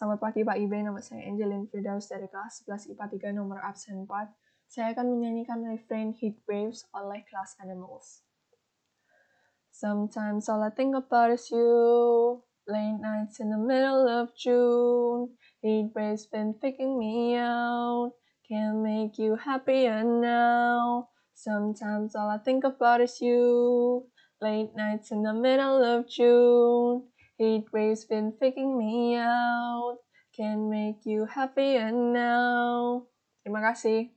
Selamat pagi Pak Ibe, nama saya Angelin Firdaus dari kelas 11 IPA 3 nomor absen 4. Saya akan menyanyikan refrain Heat Waves oleh kelas Animals. Sometimes all I think about is you. Late nights in the middle of June. Heat waves been faking me out. Can't make you happier now. Sometimes all I think about is you. Late nights in the middle of June. Heat waves been faking me out. Can make you happier now. Oh Terima kasih.